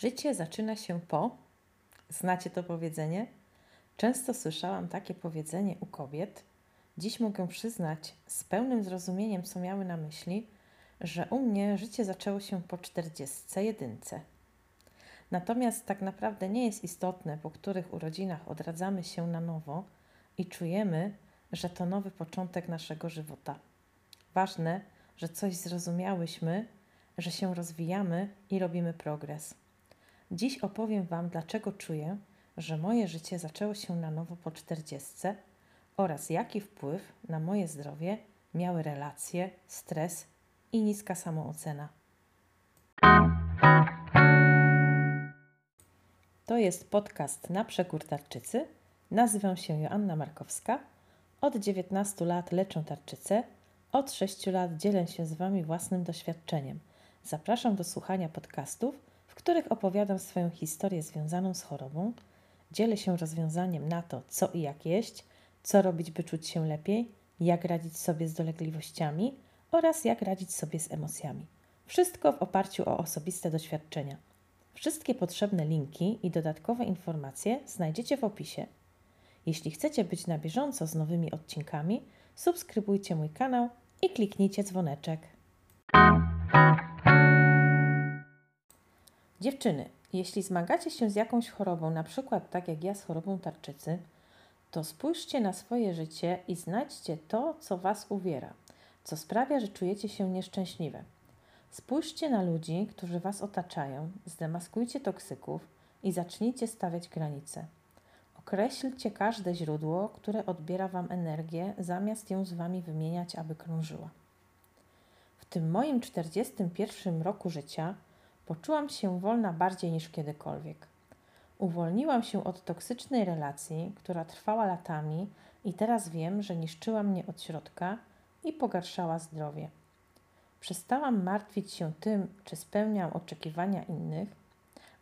Życie zaczyna się po. Znacie to powiedzenie? Często słyszałam takie powiedzenie u kobiet. Dziś mogę przyznać z pełnym zrozumieniem, co miały na myśli, że u mnie życie zaczęło się po czterdziestce jedynce. Natomiast tak naprawdę nie jest istotne, po których urodzinach odradzamy się na nowo i czujemy, że to nowy początek naszego żywota. Ważne, że coś zrozumiałyśmy, że się rozwijamy i robimy progres. Dziś opowiem Wam, dlaczego czuję, że moje życie zaczęło się na nowo po czterdziestce oraz jaki wpływ na moje zdrowie miały relacje, stres i niska samoocena. To jest podcast na przekór tarczycy. Nazywam się Joanna Markowska. Od 19 lat leczę tarczycę. Od 6 lat dzielę się z Wami własnym doświadczeniem. Zapraszam do słuchania podcastów, których opowiadam swoją historię związaną z chorobą, dzielę się rozwiązaniem na to, co i jak jeść, co robić, by czuć się lepiej, jak radzić sobie z dolegliwościami oraz jak radzić sobie z emocjami. Wszystko w oparciu o osobiste doświadczenia. Wszystkie potrzebne linki i dodatkowe informacje znajdziecie w opisie. Jeśli chcecie być na bieżąco z nowymi odcinkami, subskrybujcie mój kanał i kliknijcie dzwoneczek. Dziewczyny, jeśli zmagacie się z jakąś chorobą, na przykład tak jak ja z chorobą tarczycy, to spójrzcie na swoje życie i znajdźcie to, co Was uwiera, co sprawia, że czujecie się nieszczęśliwe. Spójrzcie na ludzi, którzy Was otaczają, zdemaskujcie toksyków i zacznijcie stawiać granice. Określcie każde źródło, które odbiera Wam energię, zamiast ją z Wami wymieniać, aby krążyła. W tym moim 41 roku życia Poczułam się wolna bardziej niż kiedykolwiek. Uwolniłam się od toksycznej relacji, która trwała latami i teraz wiem, że niszczyła mnie od środka i pogarszała zdrowie. Przestałam martwić się tym, czy spełniam oczekiwania innych,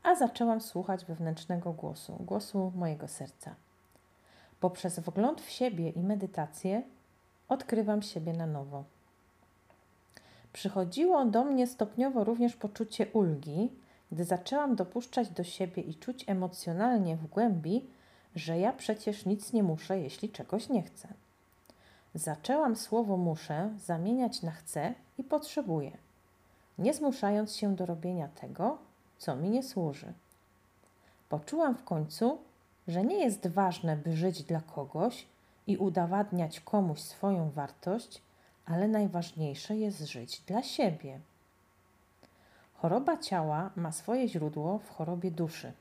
a zaczęłam słuchać wewnętrznego głosu, głosu mojego serca. Poprzez wgląd w siebie i medytację odkrywam siebie na nowo. Przychodziło do mnie stopniowo również poczucie ulgi, gdy zaczęłam dopuszczać do siebie i czuć emocjonalnie w głębi, że ja przecież nic nie muszę, jeśli czegoś nie chcę. Zaczęłam słowo muszę zamieniać na chcę i potrzebuję, nie zmuszając się do robienia tego, co mi nie służy. Poczułam w końcu, że nie jest ważne, by żyć dla kogoś i udowadniać komuś swoją wartość, ale najważniejsze jest żyć dla siebie. Choroba ciała ma swoje źródło w chorobie duszy.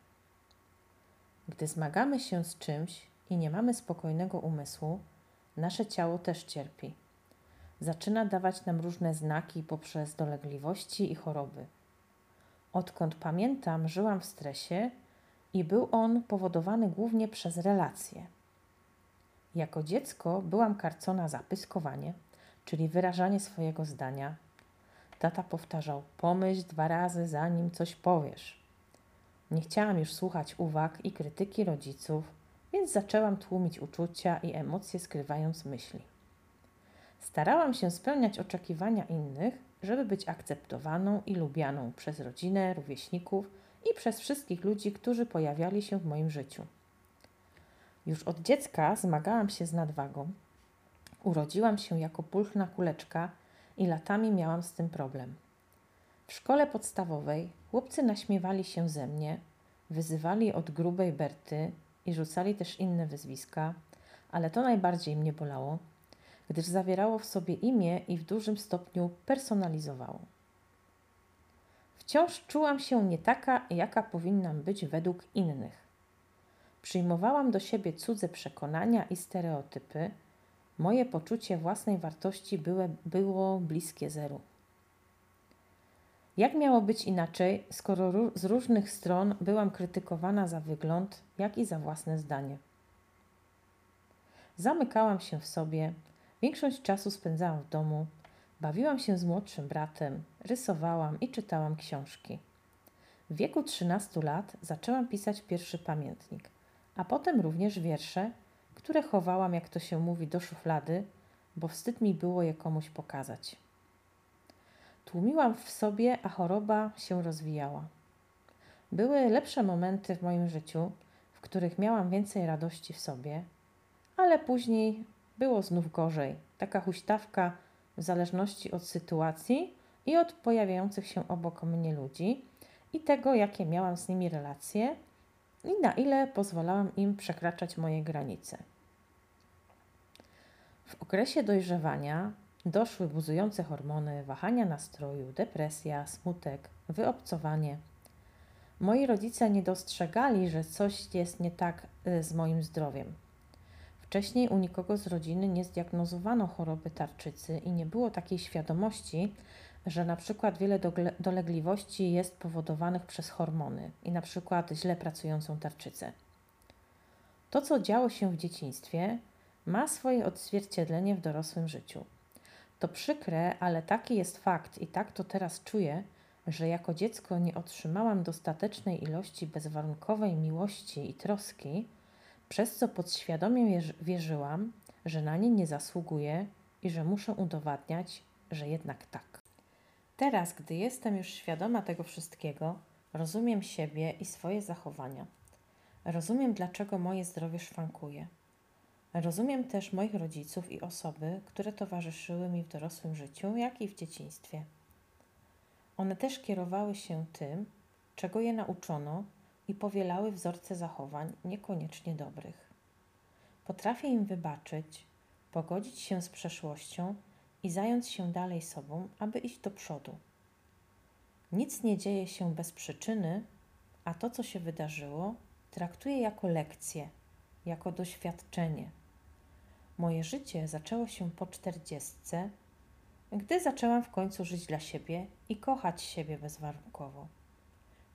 Gdy zmagamy się z czymś i nie mamy spokojnego umysłu, nasze ciało też cierpi. Zaczyna dawać nam różne znaki poprzez dolegliwości i choroby. Odkąd pamiętam, żyłam w stresie i był on powodowany głównie przez relacje. Jako dziecko byłam karcona za pyskowanie – czyli wyrażanie swojego zdania. Tata powtarzał: Pomyśl dwa razy, zanim coś powiesz. Nie chciałam już słuchać uwag i krytyki rodziców, więc zaczęłam tłumić uczucia i emocje, skrywając myśli. Starałam się spełniać oczekiwania innych, żeby być akceptowaną i lubianą przez rodzinę, rówieśników i przez wszystkich ludzi, którzy pojawiali się w moim życiu. Już od dziecka zmagałam się z nadwagą, Urodziłam się jako pulchna kuleczka i latami miałam z tym problem. W szkole podstawowej chłopcy naśmiewali się ze mnie, wyzywali od grubej Berty i rzucali też inne wyzwiska, ale to najbardziej mnie bolało, gdyż zawierało w sobie imię i w dużym stopniu personalizowało. Wciąż czułam się nie taka, jaka powinnam być według innych. Przyjmowałam do siebie cudze przekonania i stereotypy, Moje poczucie własnej wartości było, było bliskie zeru. Jak miało być inaczej, skoro z różnych stron byłam krytykowana za wygląd, jak i za własne zdanie? Zamykałam się w sobie, większość czasu spędzałam w domu, bawiłam się z młodszym bratem, rysowałam i czytałam książki. W wieku 13 lat zaczęłam pisać pierwszy pamiętnik, a potem również wiersze które chowałam, jak to się mówi, do szuflady, bo wstyd mi było je komuś pokazać. Tłumiłam w sobie, a choroba się rozwijała. Były lepsze momenty w moim życiu, w których miałam więcej radości w sobie, ale później było znów gorzej. Taka huśtawka w zależności od sytuacji i od pojawiających się obok mnie ludzi i tego, jakie miałam z nimi relacje i na ile pozwalałam im przekraczać moje granice. W okresie dojrzewania doszły buzujące hormony, wahania nastroju, depresja, smutek, wyobcowanie. Moi rodzice nie dostrzegali, że coś jest nie tak y, z moim zdrowiem. Wcześniej u nikogo z rodziny nie zdiagnozowano choroby tarczycy i nie było takiej świadomości, że na przykład wiele dolegliwości jest powodowanych przez hormony i na przykład źle pracującą tarczycę. To, co działo się w dzieciństwie, ma swoje odzwierciedlenie w dorosłym życiu. To przykre, ale taki jest fakt i tak to teraz czuję, że jako dziecko nie otrzymałam dostatecznej ilości bezwarunkowej miłości i troski, przez co podświadomie wierzyłam, że na nie nie zasługuję i że muszę udowadniać, że jednak tak. Teraz, gdy jestem już świadoma tego wszystkiego, rozumiem siebie i swoje zachowania. Rozumiem, dlaczego moje zdrowie szwankuje. Rozumiem też moich rodziców i osoby, które towarzyszyły mi w dorosłym życiu, jak i w dzieciństwie. One też kierowały się tym, czego je nauczono i powielały wzorce zachowań niekoniecznie dobrych. Potrafię im wybaczyć, pogodzić się z przeszłością i zająć się dalej sobą, aby iść do przodu. Nic nie dzieje się bez przyczyny, a to, co się wydarzyło, traktuję jako lekcję, jako doświadczenie. Moje życie zaczęło się po czterdziestce, gdy zaczęłam w końcu żyć dla siebie i kochać siebie bezwarunkowo.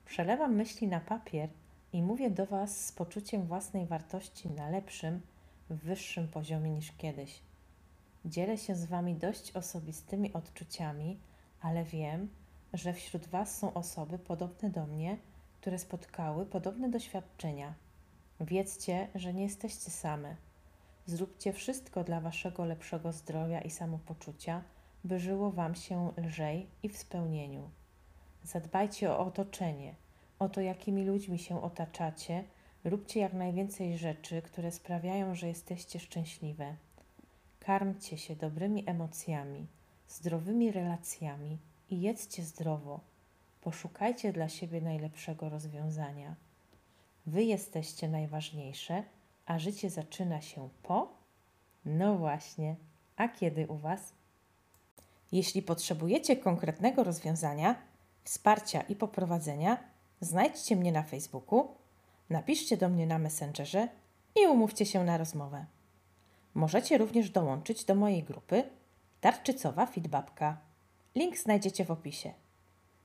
Przelewam myśli na papier i mówię do Was z poczuciem własnej wartości na lepszym, wyższym poziomie niż kiedyś. Dzielę się z Wami dość osobistymi odczuciami, ale wiem, że wśród Was są osoby podobne do mnie, które spotkały podobne doświadczenia. Wiedzcie, że nie jesteście same. Zróbcie wszystko dla Waszego lepszego zdrowia i samopoczucia, by żyło Wam się lżej i w spełnieniu. Zadbajcie o otoczenie, o to, jakimi ludźmi się otaczacie. Róbcie jak najwięcej rzeczy, które sprawiają, że jesteście szczęśliwe. Karmcie się dobrymi emocjami, zdrowymi relacjami i jedzcie zdrowo. Poszukajcie dla siebie najlepszego rozwiązania. Wy jesteście najważniejsze, a życie zaczyna się po? No właśnie, a kiedy u Was? Jeśli potrzebujecie konkretnego rozwiązania, wsparcia i poprowadzenia, znajdźcie mnie na Facebooku, napiszcie do mnie na Messengerze i umówcie się na rozmowę. Możecie również dołączyć do mojej grupy Tarczycowa Fitbabka. Link znajdziecie w opisie.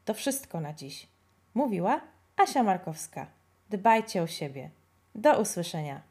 To wszystko na dziś. Mówiła Asia Markowska. Dbajcie o siebie. Do usłyszenia.